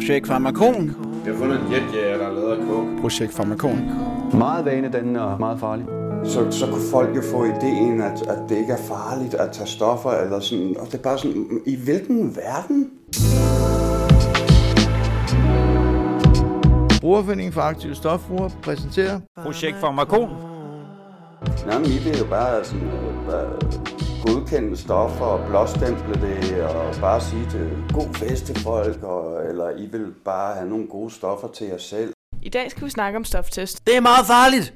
Projekt Farmakon. Jeg har fundet en jetjager, der er lavet af coke. Projekt Farmakon. Meget vanedannende og meget farlig. Så, så kunne folk jo få ideen, at, at det ikke er farligt at tage stoffer, eller sådan, og det er bare sådan, i hvilken verden? Brugerforeningen for Aktive Stofbrugere præsenterer Projekt Farmakon. Nej, men I vil jo bare sådan, øh, bare godkende stoffer og blåstemple det, og bare sige til god fest til folk, og, eller I vil bare have nogle gode stoffer til jer selv. I dag skal vi snakke om stoftest. Det er meget farligt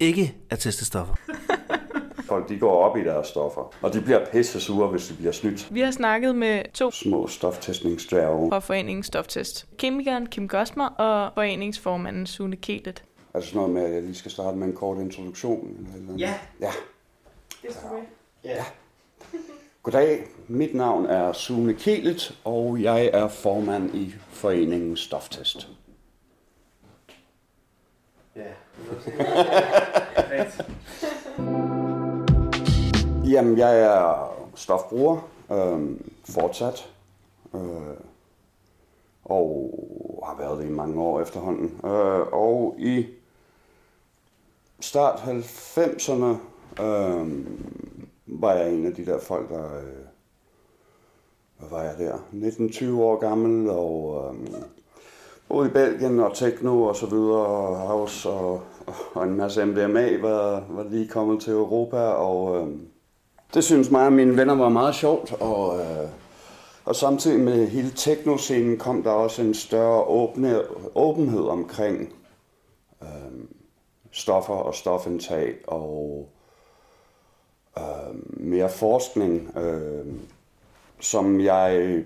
ikke at teste stoffer. Folk de går op i deres stoffer, og de bliver pisse sure, hvis de bliver snydt. Vi har snakket med to Små stoftestningsdværge. fra foreningen Stoftest. Kemikeren Kim Gosmer og foreningsformanden Sune Kelet. Er det sådan noget med, at jeg lige skal starte med en kort introduktion? Eller eller? Ja. Ja. Det skal vi. Ja. Goddag, mit navn er Sune Kelet, og jeg er formand i foreningen Stoftest. Ja. Jamen, jeg er stofbruger, øh, fortsat, øh, og har været det i mange år efterhånden. Øh, og i start 90'erne øh, var jeg en af de der folk, der... Øh, hvad var jeg der? 19-20 år gammel, og øh, boede i Belgien og techno og så videre, og house og, og en masse MDMA var, var lige kommet til Europa, og... Øh, det synes mig og mine venner var meget sjovt, og, øh, og samtidig med hele teknoscenen kom der også en større åbne, åbenhed omkring øh, stoffer og stofindtag og øh, mere forskning, øh, som jeg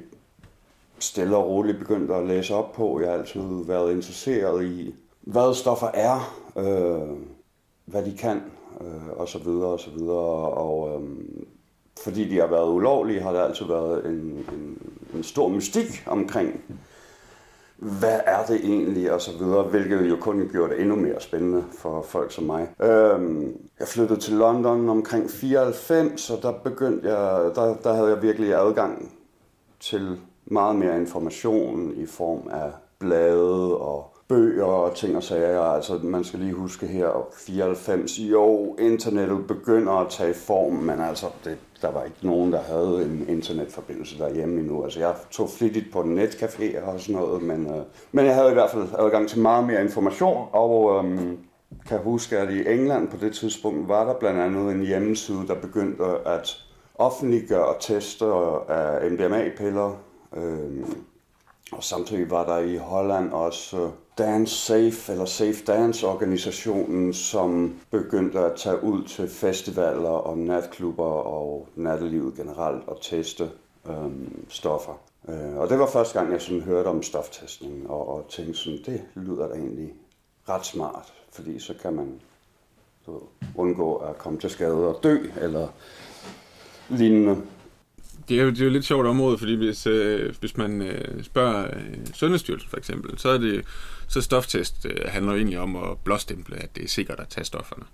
stille og roligt begyndte at læse op på. Jeg har altid været interesseret i, hvad stoffer er, øh, hvad de kan, øh, og så videre og så videre. Og øh, fordi de har været ulovlige, har der altid været en, en, en stor mystik omkring, hvad er det egentlig, og så videre, hvilket jo kun gjorde det endnu mere spændende for folk som mig. Øhm, jeg flyttede til London omkring 94, og der begyndte jeg, der, der havde jeg virkelig adgang til meget mere information i form af blade og bøger og ting og sager. Altså, man skal lige huske her, 94, jo, internettet begynder at tage form, men altså, det, der var ikke nogen, der havde en internetforbindelse derhjemme endnu. Altså, jeg tog flittigt på netcaféer og sådan noget, men, øh, men jeg havde i hvert fald adgang til meget mere information, og øh, kan huske, at i England på det tidspunkt var der blandt andet en hjemmeside, der begyndte at offentliggøre tester øh, af MDMA-piller, øh, og samtidig var der i Holland også Dance Safe, eller Safe Dance organisationen, som begyndte at tage ud til festivaler og natklubber og nattelivet generelt og teste øhm, stoffer. Øh, og det var første gang, jeg sådan hørte om stoftestning, og, og tænkte sådan, det lyder da egentlig ret smart, fordi så kan man du undgå at komme til skade og dø, eller lignende. Det er, jo, det er jo lidt sjovt område, fordi hvis, øh, hvis man øh, spørger øh, Sundhedsstyrelsen for eksempel, så er det så stoftest øh, handler jo egentlig om at blåstemple, at det er sikkert at tage stofferne.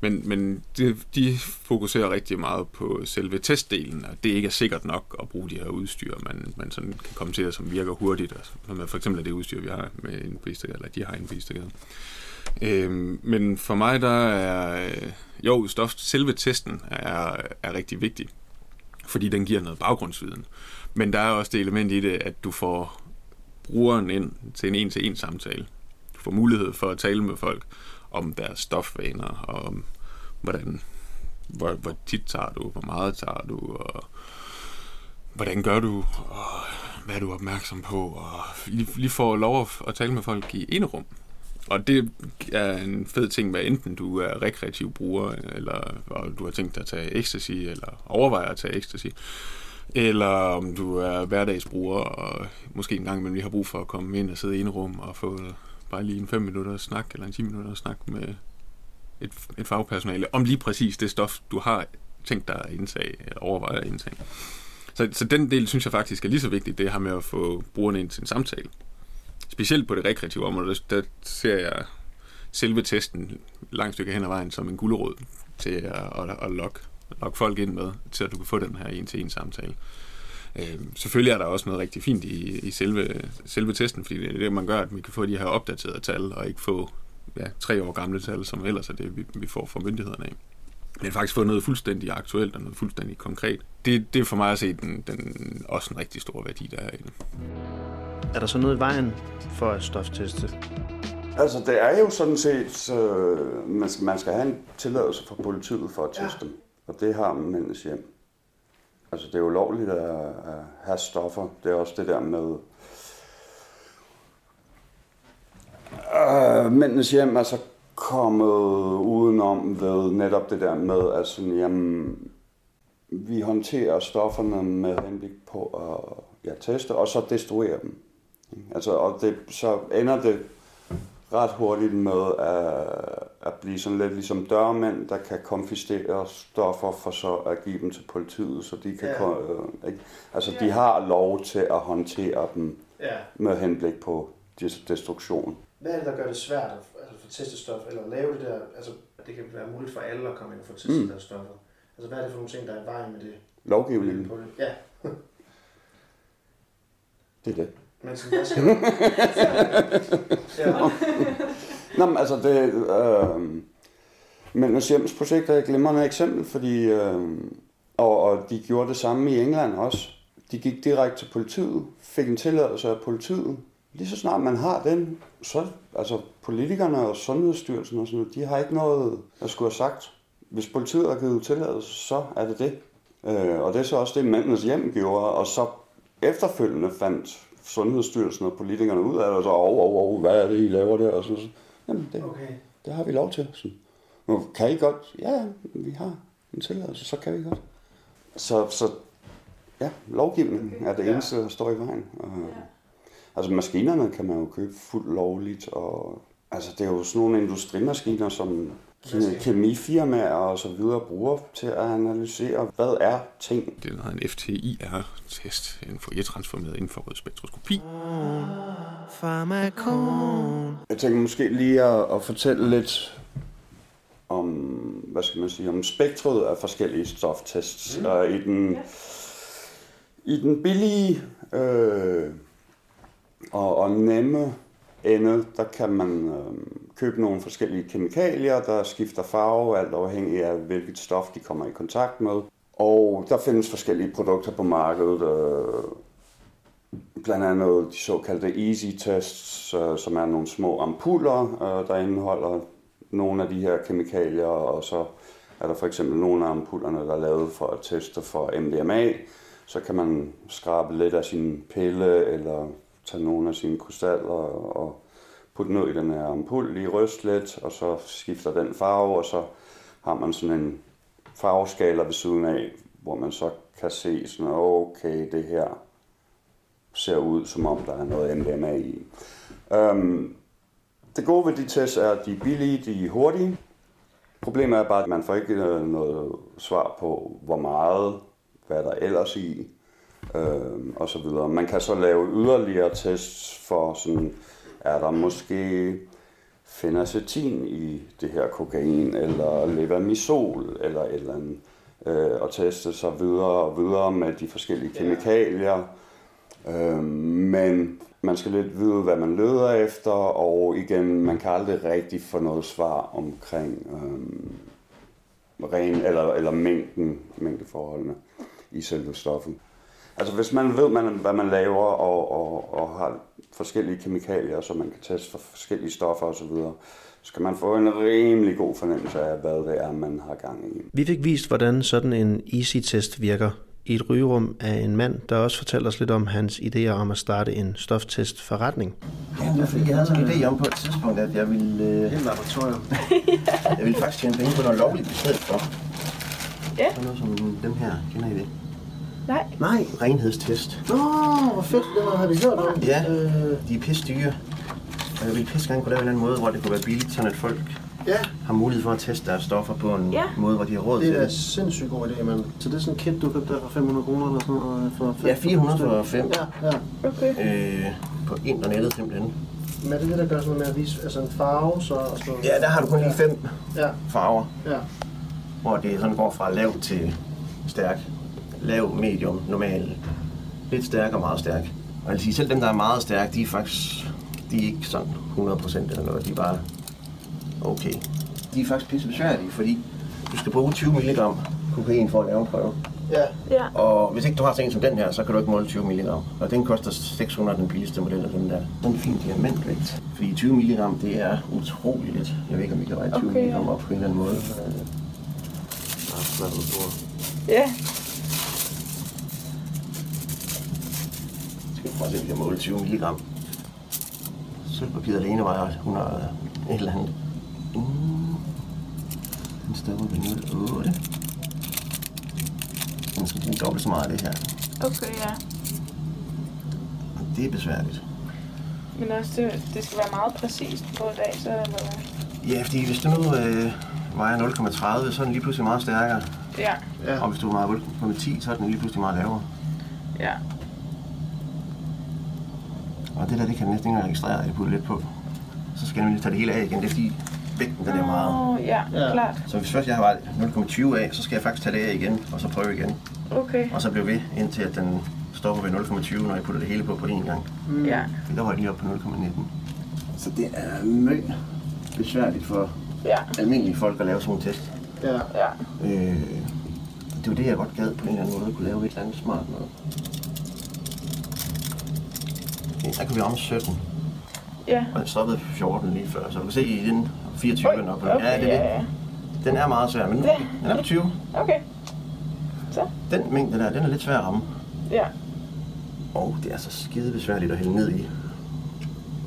Men, men de, de fokuserer rigtig meget på selve testdelen, og det ikke er sikkert nok at bruge de her udstyr, man, man sådan kan komme til, som virker hurtigt. Altså, for eksempel er det udstyr, vi har med en på eller de har en på Øh, men for mig, der er øh, jo, stof, selve testen er, er rigtig vigtig fordi den giver noget baggrundsviden. Men der er også det element i det, at du får brugeren ind til en en-til-en samtale. Du får mulighed for at tale med folk om deres stofvaner, og om hvordan, hvor, hvor tit tager du, hvor meget tager du, og hvordan gør du, og hvad er du opmærksom på, og lige, lige får lov at tale med folk i ene rum. Og det er en fed ting, hvad enten du er rekreativ bruger, eller du har tænkt dig at tage ecstasy, eller overvejer at tage ecstasy, eller om du er hverdagsbruger, og måske en gang imellem lige har brug for at komme ind og sidde i en rum og få bare lige en 5 minutter snak, eller en 10 minutter snak med et, et fagpersonale, om lige præcis det stof, du har tænkt dig at indtage, eller overvejer at indtage. Så, så den del synes jeg faktisk er lige så vigtigt, det her med at få brugerne ind til en samtale specielt på det rekreative område, der, der ser jeg selve testen langt stykke hen ad vejen som en gulerod til at, at, at lokke, lokke folk ind med, til at du kan få den her en-til-en samtale. Øh, selvfølgelig er der også noget rigtig fint i, i selve, selve testen, fordi det er det, man gør, at vi kan få de her opdaterede tal, og ikke få ja, tre år gamle tal, som ellers er det, vi, vi får fra myndighederne af. Men faktisk få noget fuldstændig aktuelt og noget fuldstændig konkret. Det, det er for mig at se den, den, også en rigtig stor værdi, der er i det. Er der så noget i vejen for at stofteste? Altså, det er jo sådan set, øh, man, skal, man skal have en tilladelse fra politiet for at teste dem. Og det har mændenes hjem. Altså, det er jo lovligt at, at have stoffer. Det er også det der med... Øh, mændenes hjem er så kommet udenom ved netop det der med, at sådan, jamen, vi håndterer stofferne med henblik på at ja, teste, og så destruere dem. Altså, og det, så ender det ret hurtigt med at, at blive sådan lidt ligesom dørmænd, der kan konfistere stoffer for så at give dem til politiet, så de kan... Ja. Øh, ikke? Altså, de har lov til at håndtere dem Ja. med henblik på destruktion. Hvad er det, der gør det svært at altså, få testet stof, eller lave det der, altså det kan være muligt for alle at komme ind og få testet Mm. deres stoffer? Altså hvad er det for nogle ting, der er i vejen med det? Lovgivningen, På det? Ja, det er det. men sådan, skal ja. Nå, men altså det... Øh, Mændenes Hjems projekt er et glimrende eksempel, fordi... Øh, og, og de gjorde det samme i England også. De gik direkte til politiet, fik en tilladelse af politiet. Lige så snart man har den, så altså politikerne og Sundhedsstyrelsen og sådan noget, de har ikke noget at skulle have sagt. Hvis politiet har givet tilladelse, så er det det. Øh, og det er så også det, Mændenes Hjem gjorde, og så efterfølgende fandt Sundhedsstyrelsen og politikerne ud af det, og så, oh, oh, oh, hvad er det, I laver der? Og sådan, så, jamen, det, Okay. det har vi lov til. Så, nu, kan I godt? Ja, vi har en tilladelse, så kan vi godt. Så, så ja, lovgivningen er det Ja. eneste, der står i vejen. Og, Altså maskinerne kan man jo købe fuldt lovligt, og altså det er jo sådan nogle industrimaskiner, som ke- kemifirmaer og så videre bruger til at analysere, hvad er ting. Det hedder en FTIR-test, en Fourier-transformeret infrarød spektroskopi. Jeg tænker måske lige at, at fortælle lidt om, hvad skal man sige, om spektret af forskellige stoftests. Mm. Uh, i, den, I den billige øh, og, og nemme ende, der kan man øh, købe nogle forskellige kemikalier, der skifter farve, alt afhængig af hvilket stof de kommer i kontakt med. Og der findes forskellige produkter på markedet, øh, blandt andet de såkaldte easy tests, øh, som er nogle små ampuller, øh, der indeholder nogle af de her kemikalier, og så er der for eksempel nogle af ampullerne, der er lavet for at teste for MDMA. Så kan man skrabe lidt af sin pille, eller tage nogle af sine krystaller og putte noget i den her ampul, lige ryste lidt, og så skifter den farve, og så har man sådan en farveskala ved siden af, hvor man så kan se sådan, okay, det her ser ud, som om der er noget MDMA i. Øhm, det gode ved de tests er, at de er billige, de er hurtige. Problemet er bare, at man får ikke øh, noget svar på, hvor meget, hvad der er ellers i, øh, og så videre. Man kan så lave yderligere tests for sådan, er der måske fenacetin i det her kokain, eller levamisol, eller et eller andet, øh, og teste så videre og videre med de forskellige kemikalier. Øh, men man skal lidt vide, hvad man leder efter, og igen, man kan aldrig rigtig få noget svar omkring øh, ren, eller, eller mængden, mængdeforholdene i selve stoffet. Altså hvis man ved, man, hvad man laver, og, og, og har forskellige kemikalier, så man kan teste for forskellige stoffer osv., så kan man få en rimelig god fornemmelse af, hvad det er, man har gang i. Vi fik vist, hvordan sådan en easy-test virker i et rygerum af en mand, der også fortalte os lidt om hans idéer om at starte en stoftestforretning. Ja, fordi jeg havde sådan en idé om på et tidspunkt, at jeg ville, øh, Helt laboratorium. jeg ville faktisk tjene penge på noget lovligt i stedet for. Ja. Sådan noget som dem her, kender I det? Nej. Nej, renhedstest. Nå, hvor fedt, det har vi hørt om. Ja, Øh, de er pisse dyre. Og jeg ville pisse gerne kunne lave en eller anden måde, hvor det kunne være billigt, sådan at folk ja, har mulighed for at teste deres stoffer på en Ja. måde, hvor de har råd det til er det. sindssygt god idé, mand. Så det er sådan en kit, du købte der for 500 kroner eller sådan noget? For fem- Ja, 400 for fem. Ja, ja. Okay. Øh, på internettet simpelthen. Men er det det, der gør sådan noget med at vise altså en farve, så... Og så Ja, der har du kun lige fem Ja, farver, ja. hvor det sådan går fra lav til stærk. Lav, medium, normal, lidt stærk og meget stærk. Og jeg vil sige, selv dem, der er meget stærke, de er faktisk de er ikke sådan 100% eller noget. De er bare okay. De er faktisk pisse besværlige, fordi du skal bruge 20 mg kokain for at lave en prøve. Ja. Ja. Og hvis ikke du har sådan en som den her, så kan du ikke måle 20 mg. Og den koster 600, den billigste model af den der. Den er fin diamantvægt. Fordi 20 mg, det er utroligt lidt. Jeg ved ikke, om vi kan veje 20 Okay, mg ja. op på en eller anden måde. Øh, hvad er det, du bruger? Ja. Skal vi prøve at se, om vi kan måle 20 mg. Sølvpapiret alene vejer 100 et eller andet. Mm. Den stopper ved 0,8. Den skal bruge dobbelt så meget af det her. Okay, ja. Og det er besværligt. Men også, det, det skal være meget præcist på i dag, så eller hvad? Ja, fordi hvis du nu øh, vejer 0,30, så er den lige pludselig meget stærkere. Ja. Ja. Og hvis du vejer 0,10, så er den lige pludselig meget lavere. Ja. Og det der, det kan den næsten ikke registrere, at jeg putter lidt på. Så skal jeg nemlig tage det hele af igen. Det er fordi vægten, den er meget. Åh, ja, Ja. klart. Så hvis først jeg har vejet 0,20 af, så skal jeg faktisk tage det af igen, og så prøve igen. Okay. Og så blive ved, indtil at den stopper ved 0,20, når jeg putter det hele på på én gang. Ja. For der var jeg lige oppe på 0,19. Så det er møg besværligt for Ja. almindelige folk at lave sådan en test. Ja. Ja. Øh, det var det, jeg godt gad på en eller anden måde, at kunne lave et eller andet smart noget. Okay, der kan vi om 17, Ja. og jeg stoppede 14 lige før, så du kan se i den 24 Oj, nok. okay, ja, det er ja, ja. Den er meget svær, men nu, Det- den er på 20. Okay. Så. Den mængde der, den er lidt svær at ramme. Ja. Og det er så skide besværligt at hælde ned i,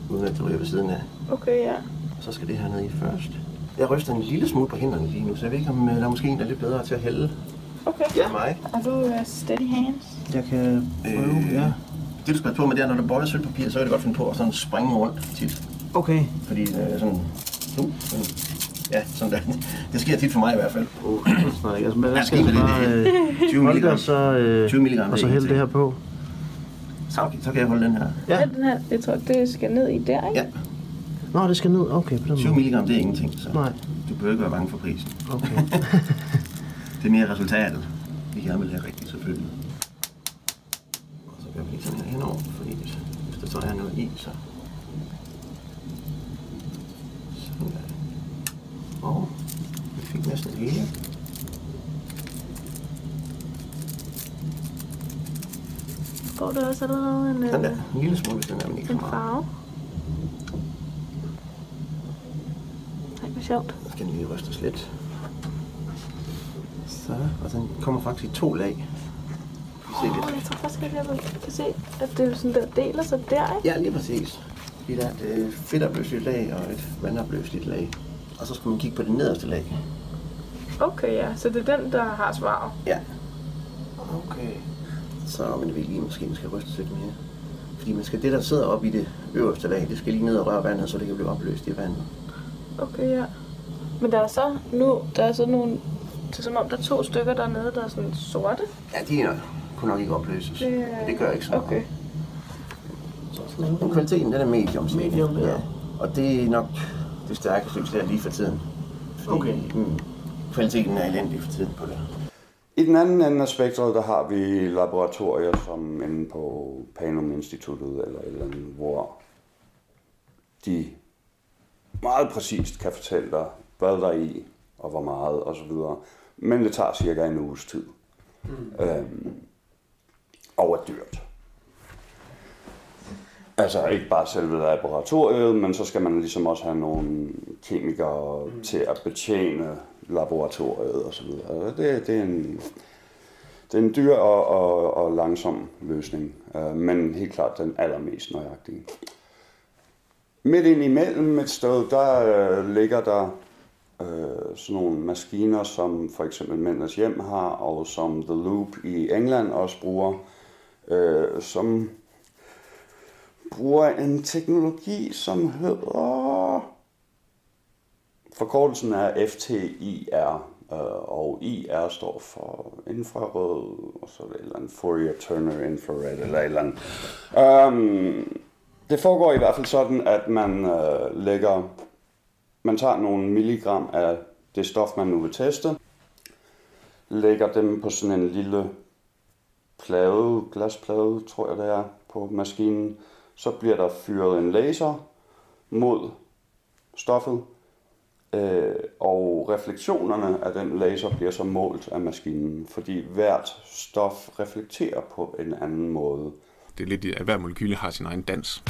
uden at det ryger ved siden af. Okay, ja. Så skal det her ned i først. Jeg ryster en lille smule på hænderne lige nu, så jeg ved ikke, om øh, der er måske en, der er lidt bedre til at hælde Okay. ja. mig. Har du uh, steady hands? Jeg kan prøve, øh, ja. Det du skal passe på med, det er, når du bøjer sølvpapir, så er det godt finde på at sådan springe rundt tit. Okay. Fordi øh, sådan, uh, sådan, ja, sådan der. Det sker tit for mig i hvert fald. Snart ikke. Altså, hvad Ja, skal jeg bare det. øh, 20 holde det, mg. og så, øh, 20 milligram, og så hælde det her på? Så, okay, så kan jeg holde den her. Ja. Ja. Den her, jeg tror, det skal ned i der, ikke? Ja, Nå, det skal ned. Okay, på den 20 måde. mg, det er ingenting, så Nej. du behøver ikke være bange for prisen. Okay. Det er mere resultatet, vi gerne vil have rigtigt selvfølgelig. Her henover, fordi hvis, hvis der så er noget i, så... Sådan der. Og vi fik næsten det hele. Får du også allerede en, Sådan der. øh, En lille smule, hvis den er, men ikke en farve? Nej, hvor sjovt. Så skal den lige rystes lidt. Så, og den kommer faktisk i to lag. Åh, lidt. jeg tror faktisk ikke, jeg kan se, at det er sådan der deler sig der, ikke? Ja, lige præcis. Fordi der er et øh, fedtopløseligt lag og et vandopløseligt lag. Og så skal man kigge på det nederste lag. Okay, ja. Så det er den, der har svaret. Ja. Okay. Så men vi lige måske man skal ryste lidt mere. Fordi man skal, det der sidder oppe i det øverste lag, det skal lige ned og røre vandet, så det kan blive opløst i vandet. Okay, ja. Men der er så nu, der er så nogle, det er som om der er to stykker dernede, der er sådan sorte. Ja, de er kunne nok ikke opløses. Det- Det, det gør ikke så meget. Okay. Men kvaliteten, den er medium. siger. Medium, ja. ja. Og det er nok det stærkeste, synes jeg, lige for tiden. Fordi, Okay. Mm, kvaliteten er elendig for tiden på det. I den anden ende af spektret, der har vi laboratorier som inde på Panum Instituttet eller et eller andet, hvor de meget præcist kan fortælle dig, hvad der er i, og hvor meget og så videre. Men det tager cirka en uges tid. Mm. Øhm, og er dyrt. Altså ikke bare selve laboratoriet, men så skal man ligesom også have nogle kemikere mm. til at betjene laboratoriet videre. Det, det er en, det er en dyr og, og, og langsom løsning, øh, men helt klart den allermest nøjagtige. Midt ind imellem et sted, der øh, ligger der øh, sådan nogle maskiner, som for eksempel Mændenes Hjem har, og som The Loop i England også bruger, øh, som bruger en teknologi, som hedder... Forkortelsen er FTIR, øh, og IR står for infrarød, og så er det et eller andet Fourier Turner Infrared, eller et eller andet. Um, det foregår i hvert fald sådan, at man øh, lægger, man tager nogle milligram af det stof, man nu vil teste, lægger dem på sådan en lille plade, glasplade, tror jeg det er, på maskinen. Så bliver der fyret en laser mod stoffet, øh, og refleksionerne af den laser bliver så målt af maskinen, fordi hvert stof reflekterer på en anden måde. Det er lidt, at hver molekyle har sin egen dans.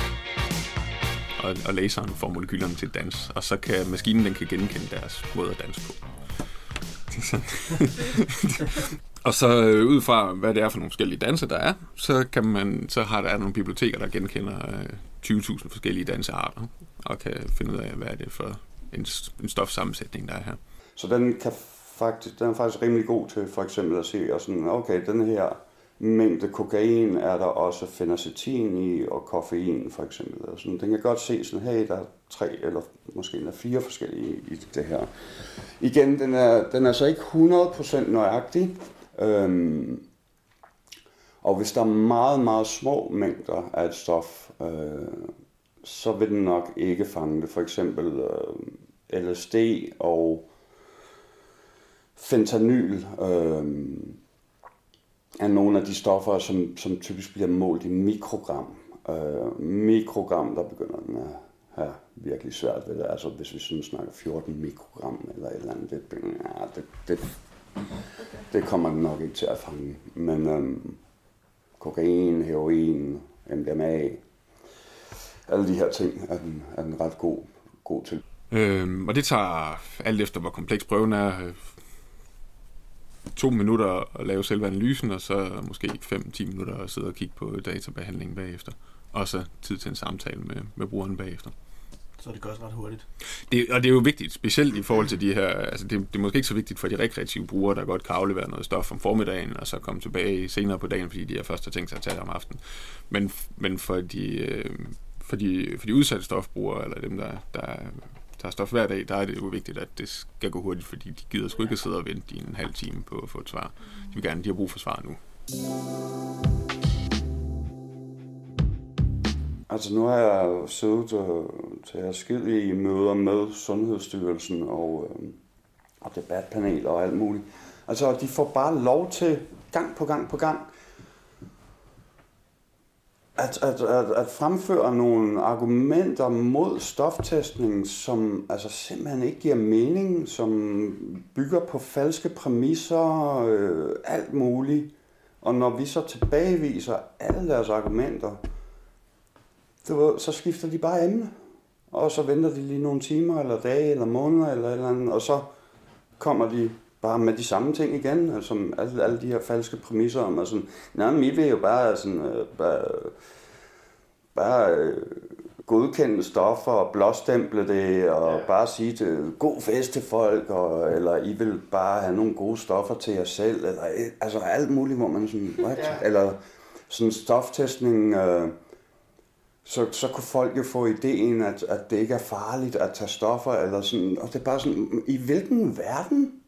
Og, og laseren får molekylerne til dans, og så kan maskinen den kan genkende deres måde at danse på. Og så øh, ud fra, hvad det er for nogle forskellige danse, der er, så, kan man, så har der nogle biblioteker, der genkender øh, 20.000 forskellige dansearter, og kan finde ud af, hvad er det for en, en stofsammensætning, der er her. Så den, kan faktisk, den er faktisk rimelig god til for eksempel at se, og sådan, okay, den her mængde kokain er der også fenacetin i, og koffein for eksempel. Og sådan. Den kan godt se sådan, hey, der er tre eller måske endda fire forskellige i det her. Igen, den er, den er så ikke 100% nøjagtig, øhm, og hvis der er meget, meget små mængder af et stof, øh, så vil den nok ikke fange det. For eksempel øh, LSD og fentanyl øh, er nogle af de stoffer, som, som typisk bliver målt i mikrogram. Øh, mikrogram, der begynder den at have virkelig svært ved det. Altså hvis vi sådan snakker 14 mikrogram eller et eller andet, det, ja, det, det, det kommer den nok ikke til at fange. Men øh, kokain, heroin, MDMA, alle de her ting er den, er den ret god, god til. Øhm, og det tager alt efter, hvor kompleks prøven er, to minutter at lave selve analysen, og så måske 5-10 minutter at sidde og kigge på databehandlingen bagefter. Og så tid til en samtale med, med brugeren bagefter. Så det går også ret hurtigt. Det, og det er jo vigtigt, specielt i forhold til de her, altså det, det er måske ikke så vigtigt for de rekreative brugere, der godt kan aflevere noget stof om formiddagen, og så komme tilbage senere på dagen, fordi de har først har tænkt sig at tage det om aftenen. Men, men for, de, øh, for, de, for de udsatte stofbrugere, eller dem, der, der tager stof hver dag, der er det jo vigtigt, at det skal gå hurtigt, fordi de gider sgu ikke at sidde og vente i en halv time på at få et svar. De vil gerne, de har brug for svar nu. Altså nu har jeg jo siddet uh, til forskellige møder med Sundhedsstyrelsen og, uh, og debatpaneler og alt muligt. Altså de får bare lov til gang på gang på gang at, at, at, at fremføre nogle argumenter mod stoftestning, som altså simpelthen ikke giver mening, som bygger på falske præmisser, øh, alt muligt. Og når vi så tilbageviser alle deres argumenter, ved, så skifter de bare emne. Og så venter de lige nogle timer, eller dage, eller måneder, eller et eller andet, og så kommer de bare med de samme ting igen, altså alle, alle de her falske præmisser om, altså, nej, men I vil jo bare sådan, øh, bare, bare øh, godkende stoffer og blåstemple det, og ja. bare sige til god fest til folk, og, eller I vil bare have nogle gode stoffer til jer selv, eller altså alt muligt, hvor man sådan, what? Ja. eller sådan stoftestning, øh, så, så kunne folk jo få ideen, at, at det ikke er farligt at tage stoffer, eller sådan, og det er bare sådan, i hvilken verden?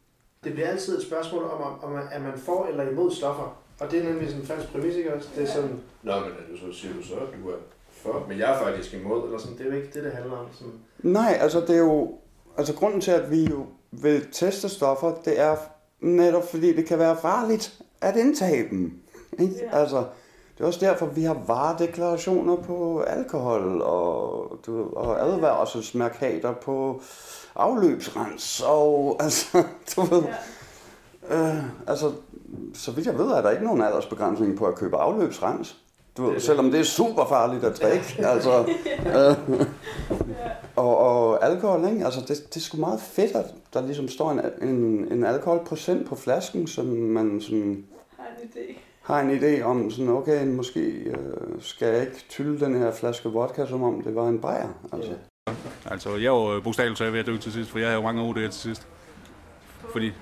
Det bliver altid et spørgsmål om, om, om at man får eller imod stoffer. Og det er nemlig sådan en falsk præmis, ikke også? Det er sådan... Nå, men er du så siger du så, at du er for, men jeg er faktisk imod, eller sådan. Det er jo ikke det, det handler om. Sådan. Nej, altså det er jo... Altså grunden til, at vi jo vil teste stoffer, det er netop fordi, det kan være farligt at indtage dem. Ikke? Ja. Altså, det er også derfor, vi har varedeklarationer på alkohol og, du, og advarselsmarkater på afløbsrens. Og altså, du ved, ja. øh, altså, så vidt jeg ved, er der ikke nogen aldersbegrænsning på at købe afløbsrens. Du ved, selvom det er super farligt at drikke. altså, øh, og, og alkohol, ikke? Altså, det, det er sgu meget fedt, at der ligesom står en, en, en alkoholprocent på flasken, som man sådan... Har en idé har en idé om, sådan, okay, måske øh, skal jeg ikke tylde den her flaske vodka, som om det var en bajer. Altså. Ja. Altså, jeg var øh, bogstaveligt talt ved at dø til sidst, for jeg havde jo mange OD'er til sidst. Fordi,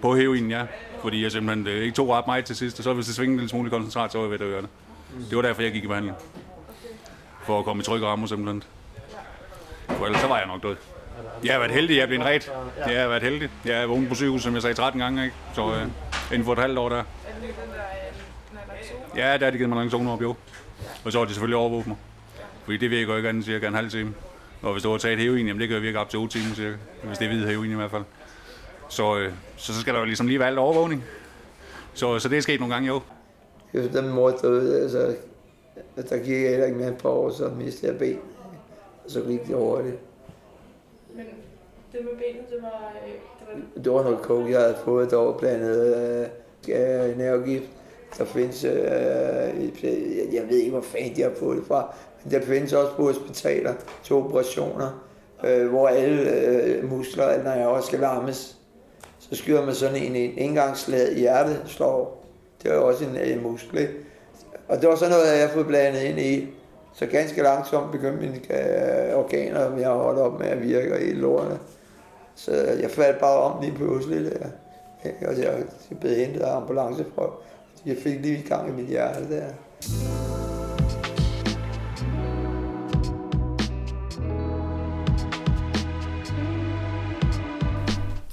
på heroin, ja. Fordi jeg simpelthen det ikke tog ret meget til sidst, og så hvis det svingede en lille smule koncentrat, så var jeg ved at gøre det. Det var derfor, jeg gik i behandling. For at komme i trygge rammer simpelthen. For ellers så var jeg nok død. Jeg har været heldig, jeg blev blevet ret. Jeg har været heldig. Jeg er vågnet på sygehus, som jeg sagde 13 gange, ikke? Så øh, inden for et halvt år der. Ja, der er de givet mig naloxon op, jo. Og så har de selvfølgelig overvåget mig. Fordi det virker jo ikke andet cirka en halv time. Og hvis du har taget heroin, jamen det kan jo virke op til 8 timer cirka. Hvis det er hvid heroin i hvert fald. Så, øh, så, så skal der jo ligesom lige være alt overvågning. Så, så det er sket nogle gange, jo. efter min mor døde, altså, der gik jeg heller ikke mere et par år, så mistede jeg ben. Og så gik det hurtigt. Men det med benet, det var... øh, Det var Det var noget coke, jeg havde fået dog blandet øh, øh, nervegift. Der findes, øh, jeg, øh, jeg ved ikke, hvor fanden de har fået det fra, men der findes også på hospitaler til operationer, øh, hvor alle øh, muskler, når jeg også skal larmes, så skyder man sådan en, en engangsslag i hjertet slår. Det er jo også en, en muskel, ikke? Og det var sådan noget, jeg har fået blandet ind i. Så ganske langsomt begyndte mine øh, organer jeg at holde op med at virke i lorene. Så jeg faldt bare om lige pludselig der. Og jeg blev hentet af ambulancefolk. Jeg fik lige i gang i mit hjerte der.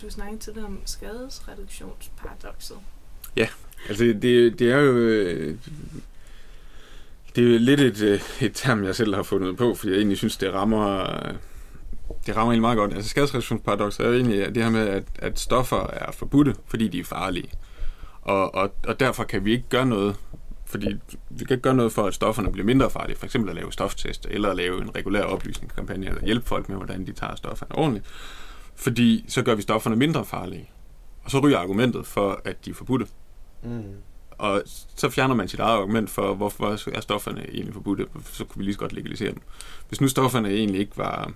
Du snakkede tidligere om skadesreduktionsparadoxet. Ja, altså det, det er jo... øh, Det er jo lidt et, øh, et term, jeg selv har fundet på, fordi jeg egentlig synes, det rammer, det rammer egentlig meget godt. Altså skadesreduktionsparadox er jo egentlig det her med, at, at stoffer er forbudte, fordi de er farlige. Og, og, og derfor kan vi ikke gøre noget, fordi vi kan ikke gøre noget for, at stofferne bliver mindre farlige. For eksempel at lave stoftest, eller at lave en regulær oplysningskampagne, eller hjælpe folk med, hvordan de tager stofferne ordentligt. Fordi så gør vi stofferne mindre farlige. Og så ryger argumentet for, at de er forbudte. Mm. Og så fjerner man sit eget argument for, hvorfor er stofferne egentlig forbudte, så kunne vi lige så godt legalisere dem. Hvis nu stofferne egentlig ikke var,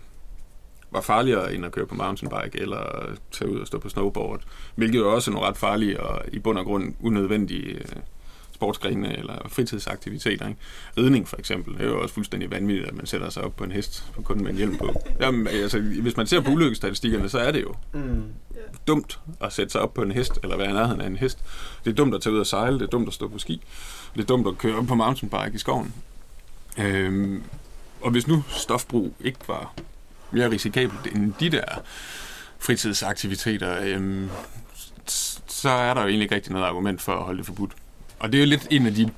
var farligere end at køre på mountainbike eller tage ud og stå på snowboard, hvilket jo også er nogle ret farlige og i bund og grund unødvendige øh, sportsgrene eller fritidsaktiviteter. Ikke? Ridning for eksempel, det er jo også fuldstændig vanvittigt, at man sætter sig op på en hest og kun med en hjelm på. Jamen, altså, hvis man ser på ulykkesstatistikkerne, så er det jo Mm. dumt at sætte sig op på en hest, eller være i nærheden af en hest. Det er dumt at tage ud og sejle, det er dumt at stå på ski, det er dumt at køre op på mountainbike i skoven. Øhm, og hvis nu stofbrug ikke var mere risikabelt end de der fritidsaktiviteter, øhm, så er der jo egentlig ikke rigtig noget argument for at holde det forbudt. Og det er jo lidt en af de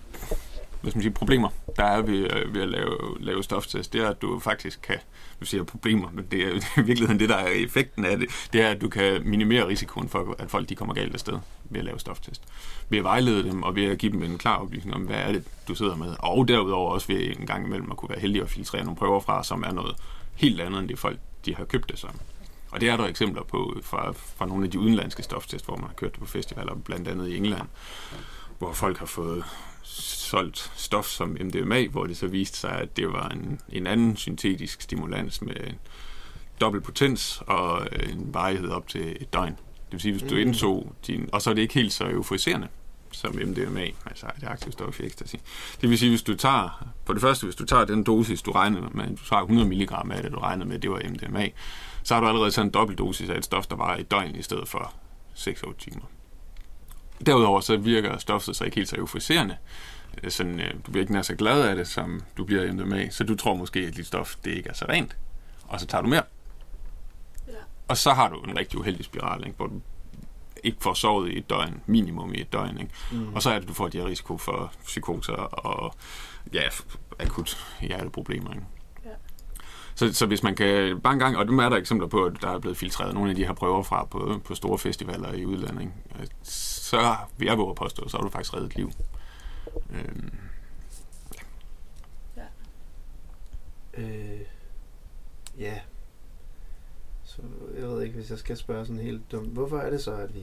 hvad skal man sige, problemer, der er ved, øh, ved at lave, lave stoftest, det er, at du faktisk kan, du siger problemer, men det er i virkeligheden det, der er effekten af det, det er, at du kan minimere risikoen for, at folk de kommer galt afsted ved at lave stoftest. Ved at vejlede dem, og ved at give dem en klar oplysning om, hvad er det, du sidder med. Og derudover også ved en gang imellem at kunne være heldig at filtrere nogle prøver fra, som er noget helt andet, end det folk, de har købt det som. Og det er der eksempler på fra, fra nogle af de udenlandske stoftest, hvor man har kørt det på festivaler, blandt andet i England, hvor folk har fået solgt stof som MDMA, hvor det så viste sig, at det var en, en anden syntetisk stimulans med dobbelt potens og øh, en varighed op til et døgn. Det vil sige, hvis du Mm. indtog din... Og så er det ikke helt så euforiserende som MDMA, altså det aktive stof i ecstasy. Det vil sige, hvis du tager, på det første, hvis du tager den dosis, du regner med, du tager 100 mg af det, du regner med, det var MDMA, så har du allerede sådan en dobbelt dosis af et stof, der var et døgn i stedet for 6-8 timer. Derudover så virker stoffet så ikke helt så euforiserende. Øh, Sådan, øh, du bliver ikke nær så glad af det, som du bliver MDMA, så du tror måske, at dit stof det ikke er så rent. Og så tager du mere. Ja. Og så har du en rigtig uheldig spiral, ikke? hvor du ikke får sovet i et døgn, minimum i et døgn. Ikke? Mm. Og så er det, du får de her risiko for psykoser og ja, akut hjerteproblemer. Ikke? Ja. Så, så hvis man kan, bare en gang, og dem er der eksempler på, at der er blevet filtreret nogle af de her prøver fra på, på store festivaler i udlandet, ikke? Så vil jeg våge at påstå, så har du faktisk reddet liv. Øhm, Øh, ja. Så jeg ved ikke, hvis jeg skal spørge sådan helt dumt. Hvorfor er det så, at vi...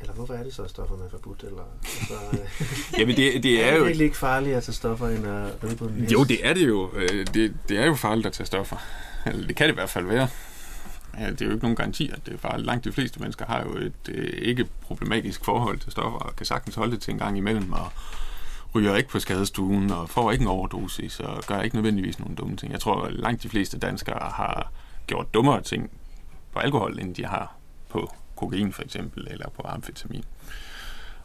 Eller hvorfor er det så, at stofferne er forbudt? Eller, altså, øh, Jamen, det- det er er jo- det virkelig ikke farligt at tage stoffer end at ride på en hest? Jo, det er det jo. Øh, Det, det er jo farligt at tage stoffer. Eller det kan det i hvert fald være. Ja, det er jo ikke nogen garanti, at det er farligt. Langt de fleste mennesker har jo et øh, ikke problematisk forhold til stoffer, og kan sagtens holde det til en gang imellem, og ryger ikke på skadestuen, og får ikke en overdosis, og gør ikke nødvendigvis nogle dumme ting. Jeg tror, at langt de fleste danskere har gjort dummere ting på alkohol, end de har på kokain for eksempel, eller på amfetamin.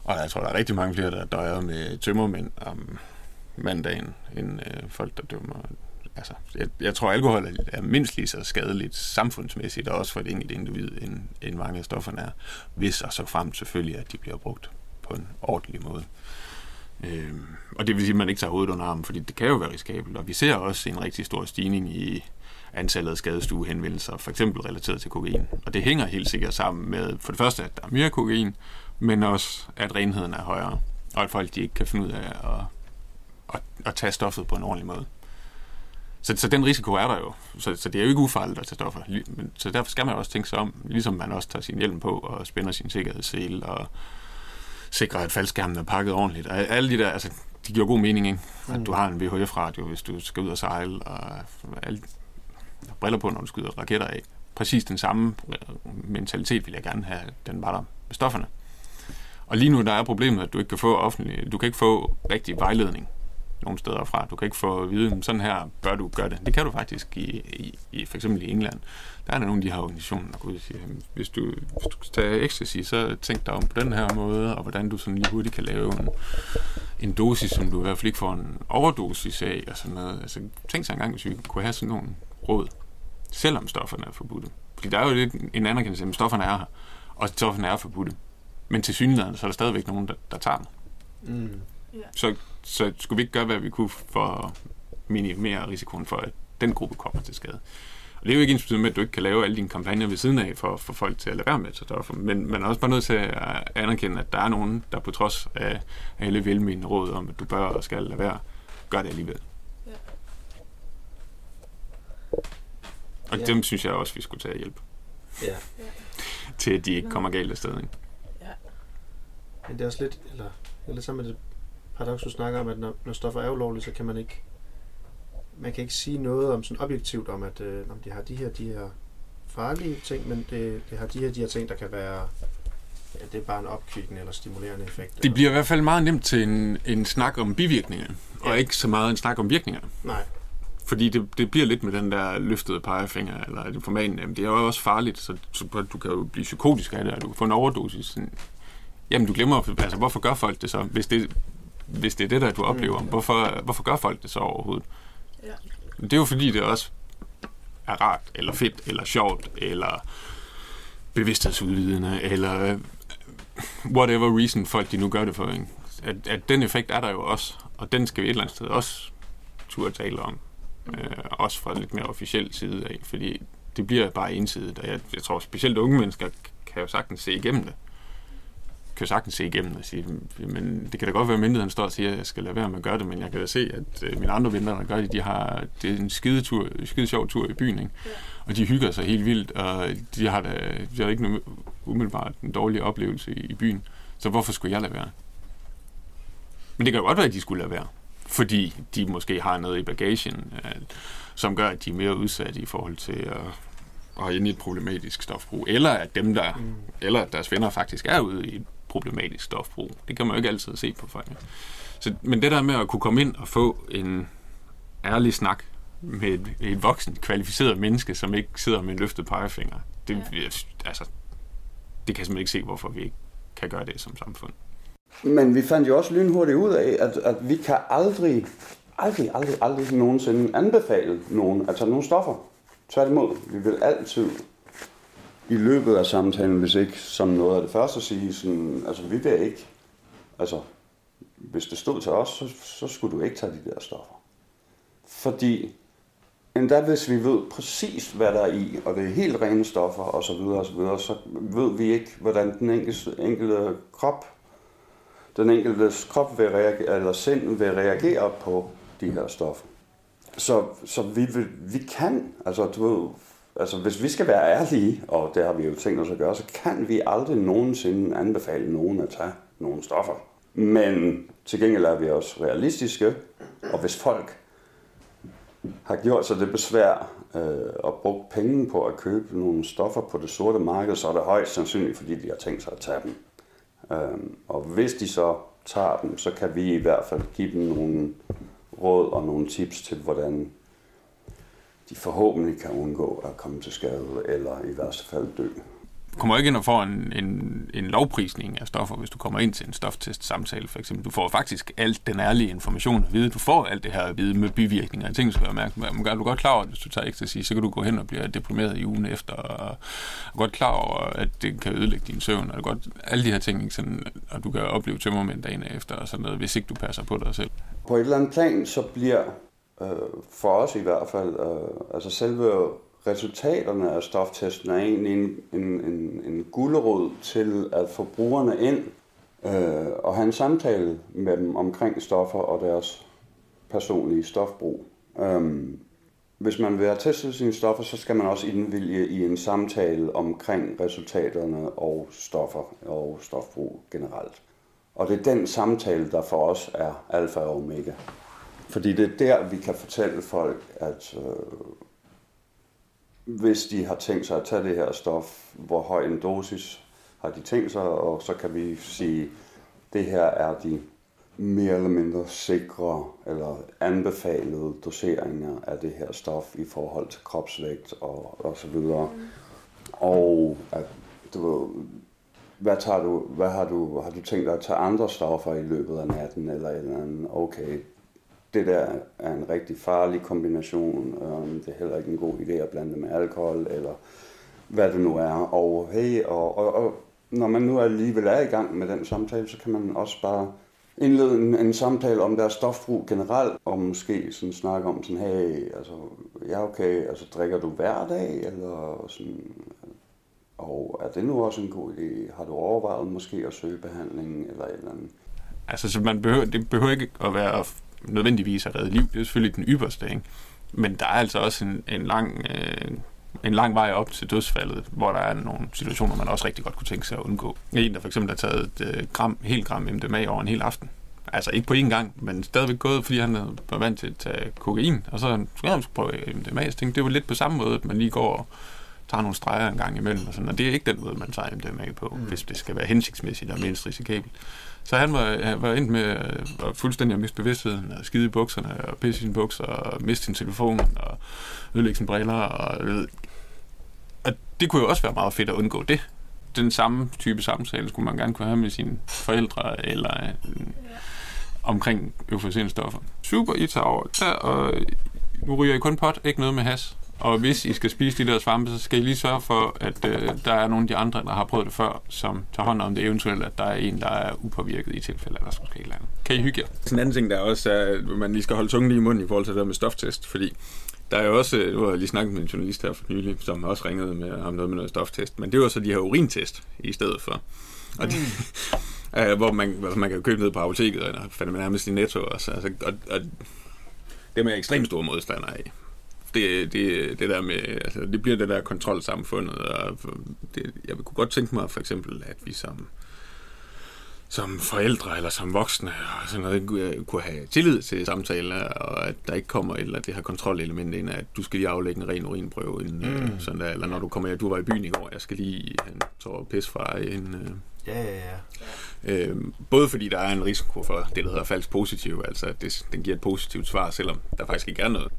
Og jeg tror, der er rigtig mange flere, der døjer med tømmermænd om mandagen, end øh, folk, der dømmer. Altså, jeg, jeg tror, alkohol er, er mindst lige så skadeligt samfundsmæssigt, og også for et enkelt individ, end, end mange af stofferne er. Hvis og så frem selvfølgelig, at de bliver brugt på en ordentlig måde. Øhm, og det vil sige, at man ikke tager hovedet under armen, fordi det kan jo være risikabelt. Og vi ser også en rigtig stor stigning i antallet af skadestuehenvendelser, for eksempel relateret til kokain. Og det hænger helt sikkert sammen med, for det første, at der er mere kokain, men også, at renheden er højere. og at folk de ikke kan finde ud af at, at, at tage stoffet på en ordentlig måde. Så, så den risiko er der jo. Så, så det er jo ikke ufarligt at tage stoffer. Men, så derfor skal man også tænke sig om, ligesom man også tager sin hjelm på og spænder sin sikkerhedssele og sikrer, at faldskærmen er pakket ordentligt. Og alle de der, altså, de giver god mening, ikke? At du har en VHF-radio, hvis du skal ud og sejle, og alle briller på, når du skyder raketter af. Præcis den samme øh, mentalitet vil jeg gerne have, den var der med stofferne. Og lige nu der er problemet, at du ikke kan få offentlig, du kan ikke få rigtig vejledning nogle steder fra. Du kan ikke få at vide, sådan her bør du gøre det. Det kan du faktisk i, i, i for eksempel i England. Der er der nogle af de her organisationer, der går ud og siger, "Jamen, hvis du, hvis du skal tage ecstasy, så tænk dig om på den her måde, og hvordan du sådan lige hurtigt kan lave en, en dosis, som du i hvert fald ikke får en overdosis af, og sådan noget. Altså, tænk sig engang, hvis vi kunne have sådan nogle råd, selvom stofferne er forbudte. Fordi der er jo lidt en anerkendelse, at stofferne er her, og stofferne er forbudte. Men til synligheden, så er der stadigvæk nogen, der, der tager dem. Mm. Så, så skulle vi ikke gøre, hvad vi kunne for at minimere risikoen for, at den gruppe kommer til skade. Og det er jo ikke ens med, at du ikke kan lave alle dine kampagner ved siden af for, for folk til at lade være med stoffer. Men man er også bare nødt til at anerkende, at der er nogen, der på trods af alle velmenende råd om, at du bør og skal lade være, gør det alligevel. Ja. Og Ja. dem synes jeg også, vi skulle tage hjælp Ja. til, at de ikke kommer galt af sted. Ikke? Men det er også lidt, eller er lidt sammen med det paradoks, du snakker om, at når, når stoffer er ulovlige, så kan man ikke man kan ikke sige noget om sådan objektivt om, at øh, om de har de her, de her farlige ting, men det, det har de her, de her ting, der kan være, ja, det er bare en opkvikkende eller stimulerende effekt. Det bliver i hvert fald meget nemt til en, en snak om bivirkninger, og ikke så meget en snak om virkninger. Nej. Fordi det, det bliver lidt med den der løftede pegefinger, eller det formanen, jamen det er jo også farligt, så, så du kan jo blive psykotisk af det, og du kan få en overdosis. Jamen du glemmer, altså hvorfor gør folk det så? Hvis det, hvis det er det, der du oplever, hvorfor, hvorfor gør folk det så overhovedet? Ja. Det er jo fordi, det også er rart, eller fedt, eller sjovt, eller bevidsthedsudvidende, eller whatever reason folk de nu gør det for. Ikke? At, at den effekt er der jo også, og den skal vi et eller andet sted også turde tale om. Øh, også fra lidt mere officiel side af, fordi det bliver bare ensidigt, og jeg, jeg tror specielt unge mennesker kan jo sagtens se igennem det kan sagtens se igennem og sige, men det kan da godt være, at myndigheden står og siger, at jeg skal lade være med at gøre det, men jeg kan da se, at øh, mine andre venner, der gør det, de har, det er en skide, tur, skide sjov tur i byen, ikke? Ja. og de hygger sig helt vildt, og de har da de har ikke noget, umiddelbart en dårlig oplevelse i, i byen, så hvorfor skulle jeg lade være? Men det kan jo godt være, at de skulle lade være, fordi de måske har noget i bagagen, øh, som gør, at de er mere udsatte i forhold til at og inde i et problematisk stofbrug, eller at dem der, mm. eller at deres venner faktisk er ude i et problematisk stofbrug. Det kan man jo ikke altid se på folk. Så, men det der med at kunne komme ind og få en ærlig snak med et, et voksen, kvalificeret menneske, som ikke sidder med en løftet pegefinger, det, ja. altså, det kan jeg simpelthen ikke se, hvorfor vi ikke kan gøre det som samfund. Men vi fandt jo også lynhurtigt ud af, at, at vi kan aldrig, aldrig, aldrig, aldrig nogensinde anbefale nogen at tage nogle stoffer. Tværtimod, vi vil altid i løbet af samtalen, hvis ikke som noget af det første, at sige sådan, altså vi vil ikke, altså hvis det stod til os, så, så skulle du ikke tage de der stoffer. Fordi endda hvis vi ved præcis, hvad der er i, og det er helt rene stoffer osv., så, videre, og så, videre, så ved vi ikke, hvordan den enkelte, enkelte krop, den enkelte krop vil reagere, eller sind vil reagere på de her stoffer. Så, så vi, vil, vi kan, altså du ved, altså hvis vi skal være ærlige, og det har vi jo tænkt os at gøre, så kan vi aldrig nogensinde anbefale nogen at tage nogle stoffer. Men til gengæld er vi også realistiske, og hvis folk har gjort sig det besvær øh, og brugt penge på at købe nogle stoffer på det sorte marked, så er det højst sandsynligt, fordi de har tænkt sig at tage dem. Øh, og hvis de så tager dem, så kan vi i hvert fald give dem nogle råd og nogle tips til, hvordan de forhåbentlig kan undgå at komme til skade, eller i værste fald dø. Du kommer ikke ind og får en, en, en lovprisning af stoffer, hvis du kommer ind til en stoftest-samtale, for eksempel. Du får faktisk alt den ærlige information at vide. Du får alt det her at vide med bivirkninger og ting, som jeg mærke. Men er du godt klar over, at hvis du tager ecstasy, så kan du gå hen og blive deprimeret i ugen efter, og er godt klar over, at det kan ødelægge din søvn, og godt, alle de her ting, ikke? Sådan, og du kan opleve tømmermænd dagen efter, og sådan noget, hvis ikke du passer på dig selv. På et eller andet plan, så bliver øh, for os i hvert fald, øh, altså selve resultaterne af stoftesten er egentlig en, en, en, en gulderod til at få brugerne ind øh, og have en samtale med dem omkring stoffer og deres personlige stofbrug. Øhm, hvis man vil have testet sine stoffer, så skal man også indvilge i en samtale omkring resultaterne og stoffer og stofbrug generelt. Og det er den samtale, der for os er alfa og omega. Fordi det er der, vi kan fortælle folk, at øh, hvis de har tænkt sig at tage det her stof, hvor høj en dosis har de tænkt sig, og så kan vi sige, det her er de mere eller mindre sikre eller anbefalede doseringer af det her stof i forhold til kropsvægt og, og så videre. Og at, du ved, hvad, tager du, hvad har, du, har du tænkt dig at tage andre stoffer i løbet af natten eller et eller andet? Okay, det der er en rigtig farlig kombination. Um, det er heller ikke en god idé at blande det med alkohol, eller hvad det nu er. Og hey, og, og, og når man nu alligevel er i gang med den samtale, så kan man også bare indlede en, en samtale om deres stofbrug generelt, og måske sådan snakke om sådan, hey, altså, ja okay, altså drikker du hver dag, eller sådan, og er det nu også en god idé? Har du overvejet måske at søge behandling, eller et eller andet? Altså, så man behøver, det behøver ikke at være nødvendigvis at redde liv. Det er selvfølgelig den ypperste, ikke? Men der er altså også en, en lang... Øh, en lang vej op til dødsfaldet, hvor der er nogle situationer, man også rigtig godt kunne tænke sig at undgå. En, der for eksempel har taget et øh, gram, helt gram MDMA over en hel aften. Altså ikke på én gang, men stadigvæk gået, fordi han var vant til at tage kokain, og så skulle han prøve MDMA. Så tænkte, det var lidt på samme måde, at man lige går og tager nogle streger en gang imellem, og, sådan, og det er ikke den måde, man tager MDMA på, mm. hvis det skal være hensigtsmæssigt og mindst risikabelt. Så han var, han var endt med at fuldstændig at miste bevidstheden, og skide i bukserne, og pisse i sine bukser, og miste sin telefon, og ødelægge sine briller, og, ved. og det kunne jo også være meget fedt at undgå det. Den samme type samtale skulle man gerne kunne have med sine forældre, eller øh, omkring euforiserende stoffer. Super, I tager over der, og nu ryger I kun pot, ikke noget med has. Og hvis I skal spise de der svampe, så skal I lige sørge for, at øh, der er nogle af de andre, der har prøvet det før, som tager hånd om det eventuelt, at der er en, der er upåvirket i tilfælde, at der skal ske et eller andet. Kan I hygge jer? En anden ting, der også er, at man lige skal holde tungen lige i munden i forhold til det der med stoftest, fordi der er jo også, nu har jeg lige snakket med en journalist her for nylig, som også ringede med ham noget med noget stoftest, men det er jo så de her urintest i stedet for. Og de, mm. hvor man, altså man kan købe ned på apoteket, og fandt man nærmest i netto også. Altså, og, og det er jeg ekstremt store modstander af det, det, det der med, altså, det bliver det der kontrolsamfundet, og det, jeg kunne godt tænke mig for eksempel, at vi som, som forældre eller som voksne og sådan noget, kunne have tillid til samtaler, og at der ikke kommer eller det her kontrolelement ind, at du skal lige aflægge en ren urinprøve, inden, øh, mm. sådan der, eller når du kommer hjem, du var i byen i går, jeg skal lige en tår pis fra en... Øh, Ja, ja, ja. Øhm, både fordi der er en risiko for det, der hedder falsk positiv, altså at det, den giver et positivt svar, selvom der faktisk ikke er noget.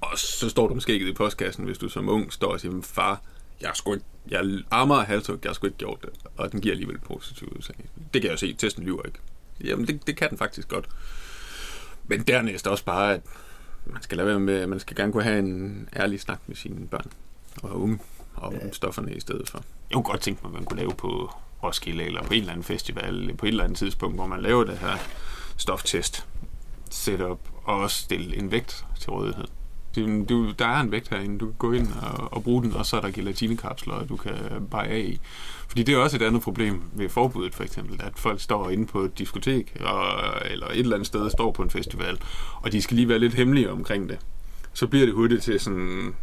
Og så står du måske ikke i postkassen, hvis du som ung står og siger, far, jeg er sgu ikke, jeg armer halvtryk, jeg har sgu ikke gjort det. Og den giver alligevel positivt udslag. Det kan jeg jo se, testen lyver ikke. Jamen, det, det kan den faktisk godt. Men dernæst også bare, at man skal lade være med, man skal gerne kunne have en ærlig snak med sine børn og unge om ja. stofferne i stedet for. Jeg kunne godt tænke mig, at man kunne lave på Roskilde eller på en eller anden festival, på et eller andet tidspunkt, hvor man laver det her stoftest setup og også stille en vægt til rådighed det, du, der er en vægt herinde, du kan gå ind og, og bruge den, og så er der gelatinekapsler, du kan bare af i. Fordi det er også et andet problem ved forbuddet, for eksempel, at folk står inde på et diskotek, og, eller et eller andet sted, står på en festival, og de skal lige være lidt hemmelige omkring det. Så bliver det hurtigt til sådan,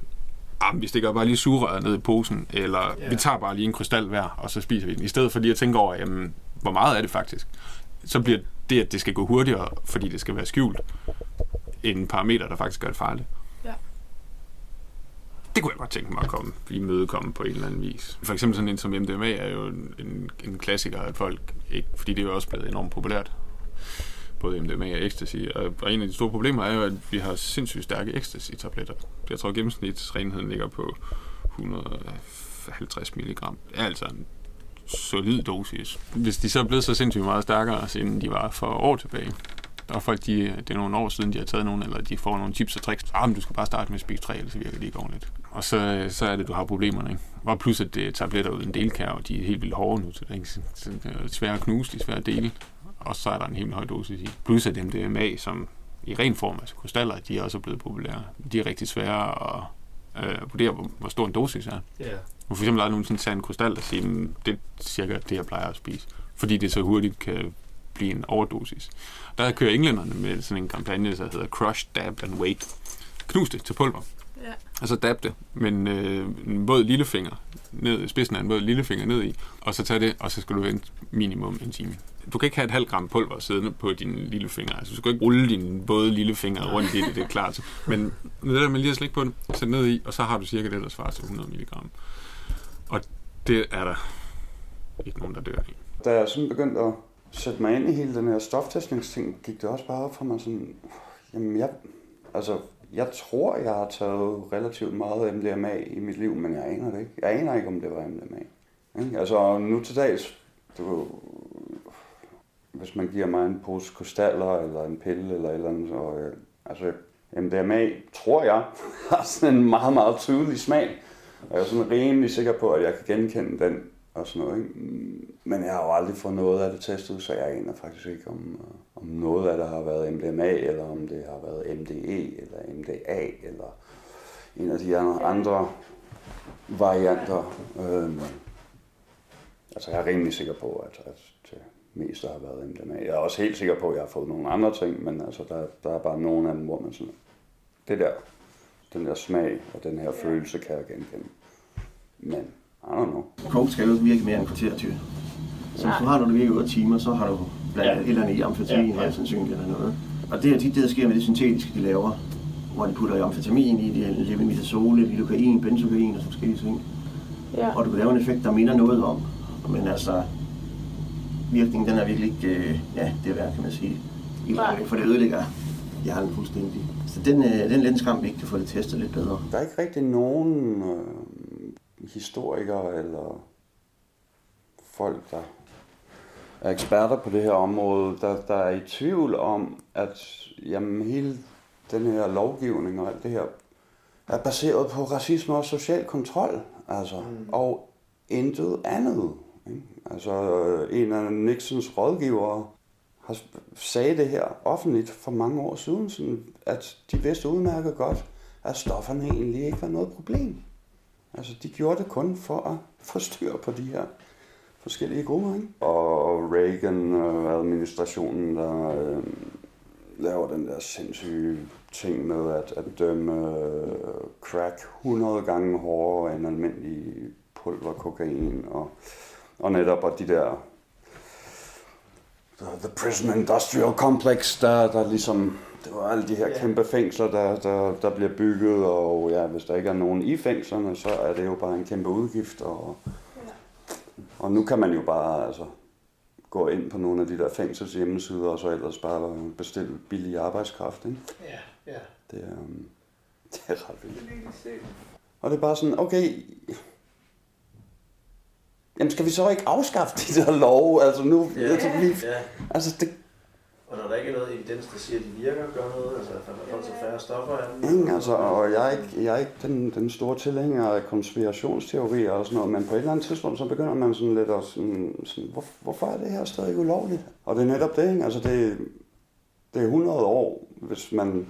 ah, vi stikker bare lige sugerøret ned i posen, eller yeah. vi tager bare lige en krystal hver, og så spiser vi den. I stedet for lige at tænke over, jamen, hvor meget er det faktisk? Så bliver det, at det skal gå hurtigere, fordi det skal være skjult, en parameter, der faktisk gør det farligt det kunne jeg godt tænke mig at komme, i mødekomme på en eller anden vis. For eksempel sådan en som MDMA er jo en, en klassiker, at folk ikke, fordi det er jo også blevet enormt populært, både MDMA og ecstasy. Og, og en af de store problemer er jo, at vi har sindssygt stærke ecstasy-tabletter. Jeg tror, at gennemsnitsrenheden ligger på 150 mg. Det er altså en solid dosis. Hvis de så er blevet så sindssygt meget stærkere, end de var for år tilbage, og folk, de, det er nogle år siden, de har taget nogle, eller de får nogle tips og tricks. Ah, men du skal bare starte med Speak 3, ellers virker det ikke ordentligt. Og så, så er det, du har problemerne. Ikke? Og plus, at det er tabletter uden delkær, og de er helt vildt hårde nu, så det er svære at knuse, de er svære at dele. Og så er der en helt høj dosis i. Plus at MDMA, som i ren form, altså krystaller, de er også blevet populære. De er rigtig svære at øh, vurdere, hvor, hvor stor en dosis er. Yeah. For eksempel er der nogen sådan en krystal, der siger, det er cirka det, jeg plejer at spise. fordi det så hurtigt kan blive en overdosis. Der kører englænderne med sådan en kampagne, der hedder Crush, Dab and Wait. Knus det til pulver. Ja. Og så dab det med en, øh, en våd lillefinger ned, spidsen af en våd lillefinger ned i, og så tag det, og så skal du vente minimum en time. Du kan ikke have et halvt gram pulver siddende på din lillefinger. Altså, du skal ikke rulle din våde lillefinger rundt i det, det er klart. Men det der med lige at slikke på det, sæt ned i, og så har du cirka det, der svarer til 100 mg. Og det er der ikke nogen, der dør i. Da jeg sådan begyndte at sætte mig ind i hele den her stoftestningsting, gik det også bare op for mig sådan, jamen jeg, altså, jeg tror, jeg har taget relativt meget MDMA i mit liv, men jeg aner det ikke. Jeg aner ikke, om det var MDMA. Ikke? Altså nu til dags, du, hvis man giver mig en pose krystaller eller en pille eller et eller andet, så, øh, altså MDMA, tror jeg, har sådan en meget, meget tydelig smag. Og jeg er sådan rimelig sikker på, at jeg kan genkende den og sådan noget. Ikke? Men jeg har jo aldrig fået noget af det testet, så jeg aner faktisk ikke, om, øh, om noget af det har været MDMA, eller om det har været MDE, eller MDA, eller en af de andre, andre varianter. Øhm, altså jeg er rimelig sikker på, at, at det meste har været MDMA. Jeg er også helt sikker på, at jeg har fået nogle andre ting, men altså der, der er bare nogle af dem, hvor man sådan, det der, den der smag og den her følelse kan jeg genkende. Men I don't know. Coke skal jo ikke virke mere end kvarter til. Så hvis du har, når du virker 8 timer, så har du blandt Ja. ja. et eller andet i amfetamin, Ja, ja, ja. sandsynligt eller noget. Og det er tit det, der sker med det syntetiske, de laver. Hvor de putter amfetamin i, de har levomitasol, lidocain, benzocain og sådan forskellige ting. Ja. Og du kan lave en effekt, der minder noget om. Men altså, virkningen den er virkelig ikke, øh, ja, det er værd, kan man sige. I Nej. lang, for det ødelægger hjernen fuldstændig. Så den, øh, den lænskam, vi ikke kan få det testet lidt bedre. Der er ikke rigtig nogen øh, historikere eller folk, der er eksperter på det her område, der, der er i tvivl om, at jamen, hele den her lovgivning og alt det her er baseret på racisme og social kontrol. Altså, mm. Og intet andet. Ikke? Altså, en af Nixons rådgivere har sagde det her offentligt for mange år siden, sådan, at de vidste udmærket godt, at stofferne egentlig ikke var noget problem. Altså, de gjorde det kun for at få styr på de her forskellige grupper, ikke? Og Reagan-administrationen, der øh, laver den der sindssyge ting med at, at dømme øh, crack 100 gange hårdere end almindelig pulver kokain, og, og netop og de der the, the Prison Industrial Complex, der, der ligesom, det var alle de her Ja. kæmpe fængsler, der, der, der bliver bygget, og ja, hvis der ikke er nogen i fængslerne, så er det jo bare en kæmpe udgift, og, og nu kan man jo bare altså, gå ind på nogle af de der fængsels hjemmesider, og så ellers bare bestille billig arbejdskraft, ikke? Ja, ja. Det er, um, det er ret vildt. Og det er bare sådan, okay, jamen skal vi så ikke afskaffe de der love? Altså nu, Ja, altså, vi, ja. altså det, og når der ikke er noget evidens, der siger, at de virker, gør noget, altså at folk tager færre stoffer af dem. Altså, og jeg er ikke, jeg er ikke den, den store tilhænger af konspirationsteorier og sådan noget, men på et eller andet tidspunkt, så begynder man sådan lidt at sådan, sådan hvor, hvorfor er det her stadig ulovligt? Og det er netop det, ikke? Altså det, det er 100 år, hvis man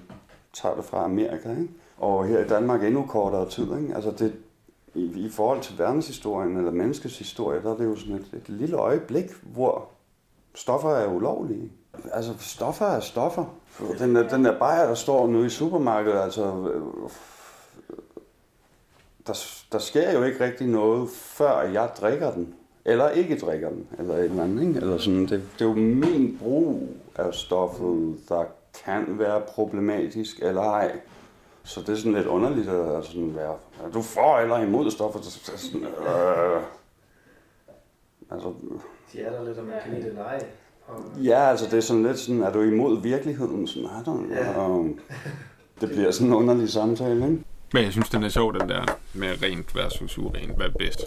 tager det fra Amerika, ikke? Og her i Danmark endnu kortere tid, ikke? Altså det, i, i forhold til verdenshistorien eller menneskets historie, der er det jo sådan et, et lille øjeblik, hvor stoffer er ulovlige. Altså, stoffer er stoffer. Den der, den der bajer, der står nu i supermarkedet, altså... Øh, der, der sker jo ikke rigtig noget, før jeg drikker den. Eller ikke drikker den, eller et eller andet, ikke? Eller sådan, det, det er jo min brug af stoffet, der kan være problematisk eller ej. Så det er sådan lidt underligt at sådan være, er du for eller imod stoffer? Så, så sådan, øh, altså, De er der lidt, om man kan lide det eller ej. Og Ja, altså det er sådan lidt sådan, er du imod virkeligheden? Sådan, don't know. Ja. Det bliver sådan en underlig samtale, ikke? Men jeg synes, den er sjov, den der med rent versus urent. Hvad er bedst?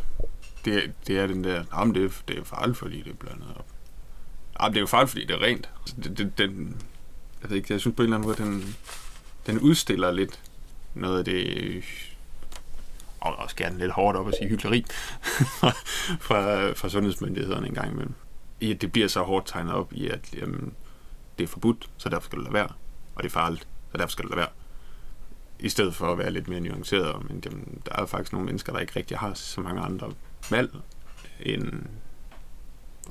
Det, det er den der, jamen det, er- det er farligt, fordi det er blandet op. Jamen, det er jo farligt, fordi det er rent. Så Det, det, den, jeg ved ikke, jeg synes på en eller anden måde, den, den udstiller lidt noget af det, og også gerne lidt hårdt op at sige hyggeleri, fra, fra sundhedsmyndighederne en gang imellem. I at det bliver så hårdt tegnet op i, at jamen, det er forbudt, så derfor skal det lade være. Og det er farligt, så derfor skal det lade være i stedet for at være lidt mere nuanceret. Men jamen, der er faktisk nogle mennesker, der ikke rigtig har så mange andre valg, end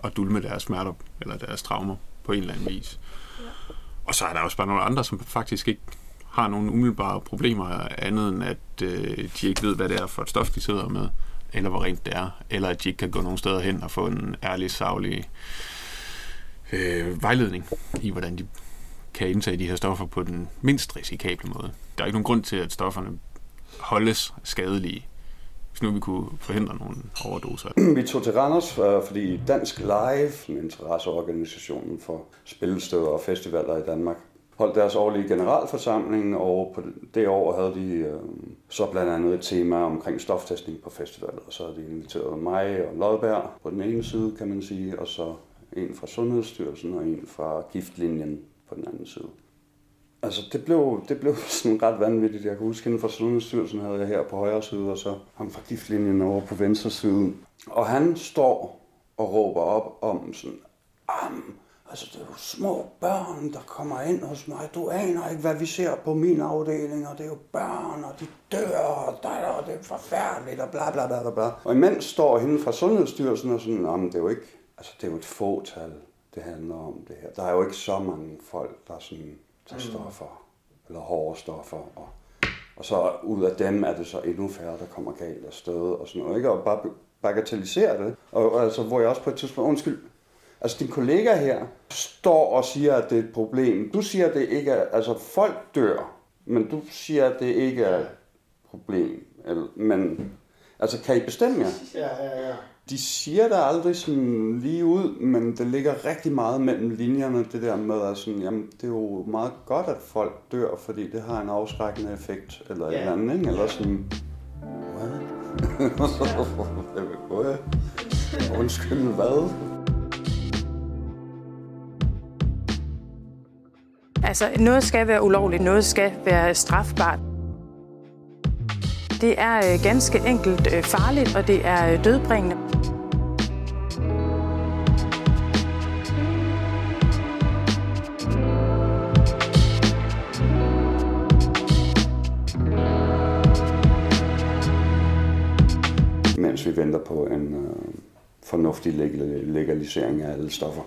at dulme deres smerter eller deres traumer på en eller anden vis. Og så er der også bare nogle andre, som faktisk ikke har nogle umiddelbare problemer andet end, at øh, de ikke ved, hvad det er for et stof, de sidder med, eller hvor rent det er, eller at de ikke kan gå nogen steder hen og få en ærlig, savlig øh, vejledning i, hvordan de kan indtage de her stoffer på den mindst risikable måde. Der er ikke nogen grund til, at stofferne holdes skadelige, hvis nu vi kunne forhindre nogle overdoser. Vi tog til Randers, øh, fordi Dansk Live, interesseorganisationen for spillesteder og festivaler i Danmark, holdt deres årlige generalforsamling, og på det år havde de øh, så blandt andet et tema omkring stoftestning på festivalet, Og så havde de inviteret mig og Lodberg på den ene side, kan man sige, og så en fra Sundhedsstyrelsen og en fra giftlinjen på den anden side. Altså, det blev, det blev sådan ret vanvittigt. Jeg kan huske, inden for Sundhedsstyrelsen havde jeg her på højre side, og så ham fra giftlinjen over på venstre side. Og han står og råber op om sådan, Am, altså det er jo små børn, der kommer ind hos mig. Du aner ikke, hvad vi ser på min afdeling, og det er jo børn, og de dør, og, der, og det er forfærdeligt, og bla bla bla bla. Og imens står hende fra Sundhedsstyrelsen og sådan, Am, det er jo ikke, altså det er jo et fåtal, det handler om det her. Der er jo ikke så mange folk, der sådan tager stoffer, eller hårde stoffer, og, og så ud af dem er det så endnu færre, der kommer galt af sted, og sådan noget, ikke? Og bare bagatellisere det. Og, og altså, hvor jeg også på et tidspunkt, undskyld, altså din kollega her står og siger, at det er et problem. Du siger, at det ikke er, altså folk dør, men du siger, at det ikke er et problem. Eller, men, altså kan I bestemme jer? Ja, ja, ja. De siger det aldrig sådan lige ud, men det ligger rigtig meget mellem linjerne, det der med, at sådan, jamen, det er jo meget godt, at folk dør, fordi det har en afskrækkende effekt, eller Ja. et eller andet, ikke? Eller sådan, what? Hvad? Undskyld, hvad? Altså, noget skal være ulovligt, noget skal være strafbart. Det er øh, ganske enkelt øh, farligt, og det er øh, dødbringende. Mens vi venter på en øh, fornuftig legalisering af alle stoffer.